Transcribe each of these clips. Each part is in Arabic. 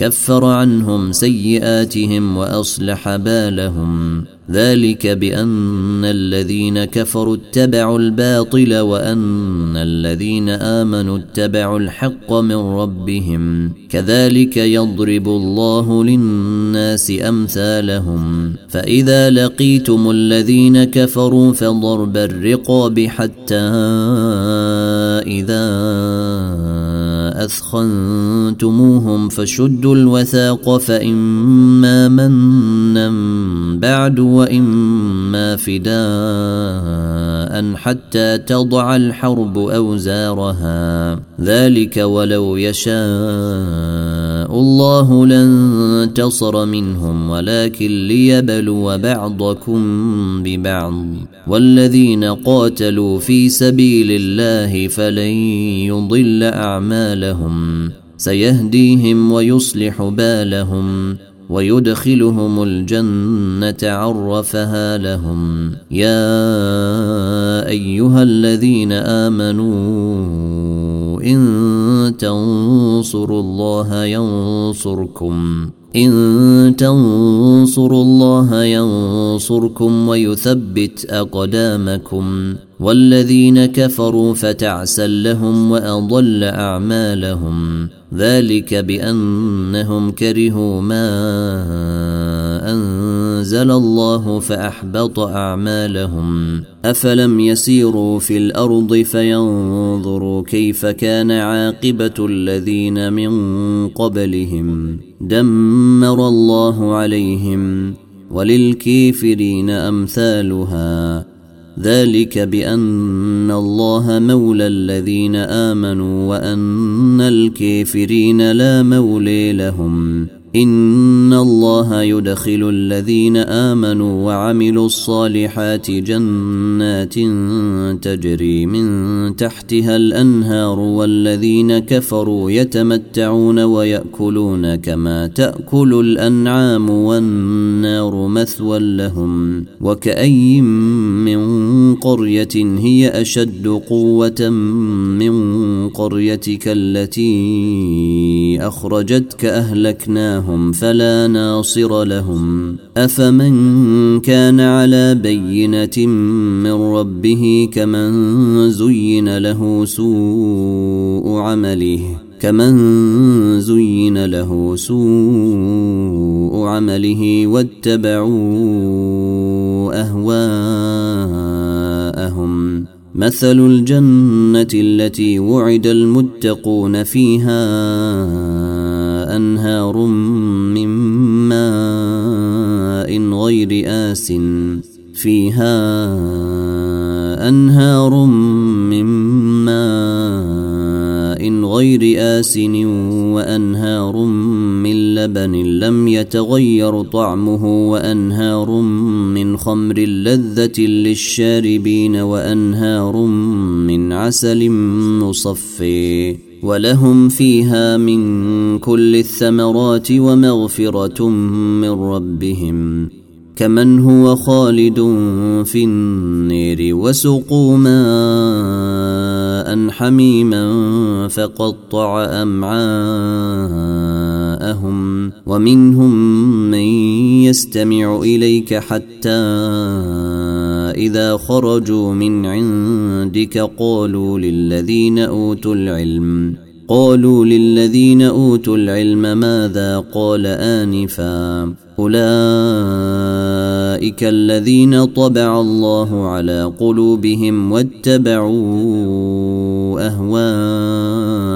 كفر عنهم سيئاتهم وأصلح بالهم. ذلك بأن الذين كفروا اتبعوا الباطل وأن الذين آمنوا اتبعوا الحق من ربهم. كذلك يضرب الله للناس أمثالهم. فإذا لقيتم الذين كفروا فضرب الرقاب حتى إذا اثخنتموهم فشدوا الوثاق فاما منا بعد واما فداء حتى تضع الحرب اوزارها ذلك ولو يشاء الله لانتصر منهم ولكن ليبلو بعضكم ببعض والذين قاتلوا في سبيل الله فلن يضل اعمالهم سيهديهم ويصلح بالهم ويدخلهم الجنة عرفها لهم. يا أيها الذين آمنوا إن تنصروا الله ينصركم. إن تنصروا الله ينصركم ويثبت أقدامكم. والذين كفروا فتعسا لهم وأضل أعمالهم. ذلك بأنهم كرهوا ما أنزل الله فأحبط أعمالهم. أفلم يسيروا في الأرض فينظروا كيف كان عاقبة الذين من قبلهم. دمر الله عليهم. وللكافرين أمثالها. ذلك بأن الله مولى الذين آمنوا وأن الكافرين لا مولي لهم. إن الله يدخل الذين آمنوا وعملوا الصالحات جنات تجري من تحتها الأنهار والذين كفروا يتمتعون ويأكلون كما تأكل الأنعام والنار مثوى لهم وكاين من قرية هي أشد قوة من قريتك التي أخرجتك أهلكناهم فلا ناصر لهم. افمن كان على بينه من ربه كمن زين له سوء عمله كمن زين له سوء عمله واتبعوا اهواءهم. مثل الجنه التي وعد المتقون فيها أنهار من ماء غير آس فيها أنهار من ماء غير آسن وأنهار من لبن لم يتغير طعمه وأنهار من خمر لذة للشاربين وأنهار من عسل مصفي ولهم فيها من كل الثمرات ومغفرة من ربهم. كمن هو خالد في النير وسقوا ماء حميما فقطع أمعاءهم. ومنهم من يستمع إليك حتى إذا خرجوا من عندك قالوا للذين أوتوا العلم قالوا للذين أوتوا العلم ماذا قال آنفا أولئك الذين طبع الله على قلوبهم واتبعوا أهواءهم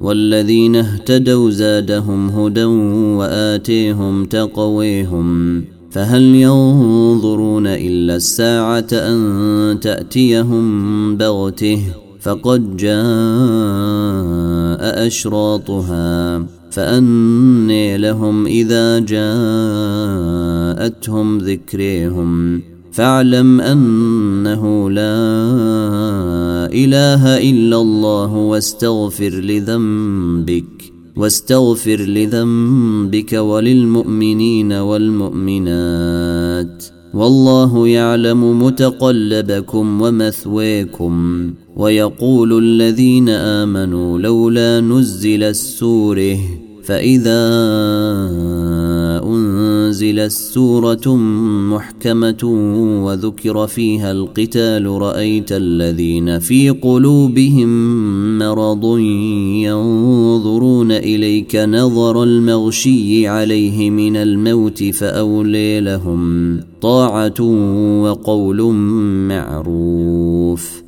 والذين اهتدوا زادهم هدى وآتيهم تقويهم فهل ينظرون إلا الساعة أن تأتيهم بغتة؟ فقد جاء أشراطها فأني لهم إذا جاءتهم ذكريهم. فاعلم أنه لا إله إلا الله واستغفر لذنبك. واستغفر لذنبك وللمؤمنين والمؤمنات. والله يعلم متقلبكم ومثويكم ويقول الذين آمنوا لولا نزل السوره فإذا انزلت سورة محكمة وذكر فيها القتال رأيت الذين في قلوبهم مرض ينظرون إليك نظر المغشي عليه من الموت فأولي لهم طاعة وقول معروف.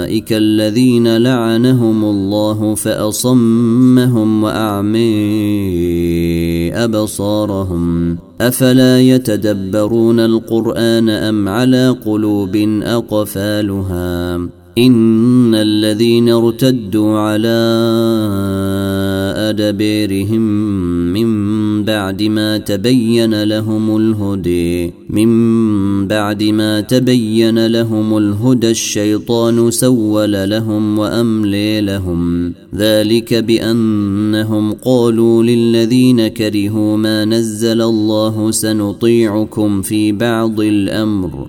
اولئك الذين لعنهم الله فاصمهم واعمي أبصارهم أفلا يتدبرون القرآن أم على قلوب أقفالها إن الذين ارتدوا على أدبيرهم من بعد ما تبين لهم الهدي من بعد ما تبين لهم الهدى الشيطان سول لهم وأملي لهم. ذلك بأنهم قالوا للذين كرهوا ما نزل الله سنطيعكم في بعض الأمر.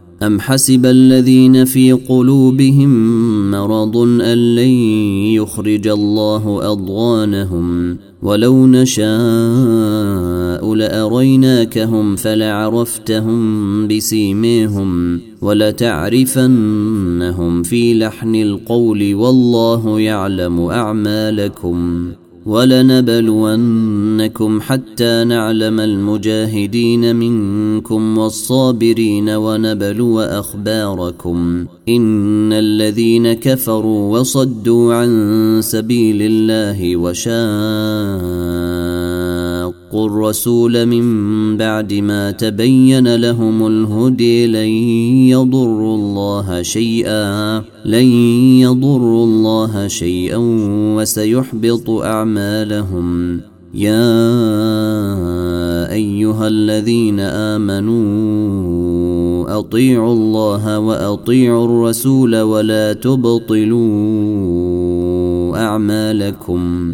أم حسب الذين في قلوبهم مرض أن لن يخرج الله أضغانهم ولو نشاء لأريناكهم فلعرفتهم بسيميهم ولتعرفنهم في لحن القول والله يعلم أعمالكم ولنبلونكم حتى نعلم المجاهدين منكم والصابرين ونبلو أخباركم. إن الذين كفروا وصدوا عن سبيل الله وشاقوا الرسول من بعد ما تبين لهم الهدي لن يضروا الله شيئا لن يضروا الله شيئا وسيحبط أعمالهم. يا أيها الذين آمنوا أطيعوا الله وأطيعوا الرسول ولا تبطلوا أعمالكم.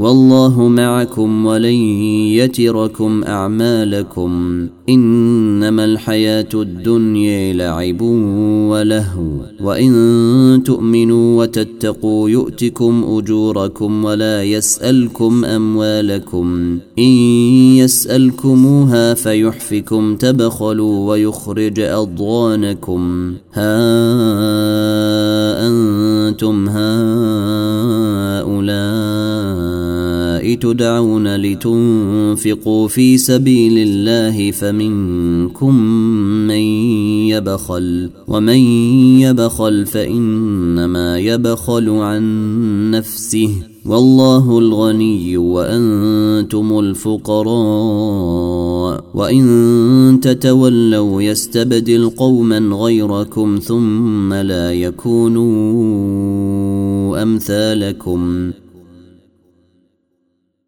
والله معكم ولن يتركم أعمالكم. إنما الحياة الدنيا لعب ولهو. وإن تؤمنوا وتتقوا يؤتكم أجوركم ولا يسألكم أموالكم. إن يسألكموها فيحفكم تبخلوا ويخرج أضغانكم. ها تدعون لتنفقوا في سبيل الله فمنكم من يبخل ومن يبخل فإنما يبخل عن نفسه والله الغني وأنتم الفقراء. وإن تتولوا يستبدل قوما غيركم ثم لا يكونوا أمثالكم.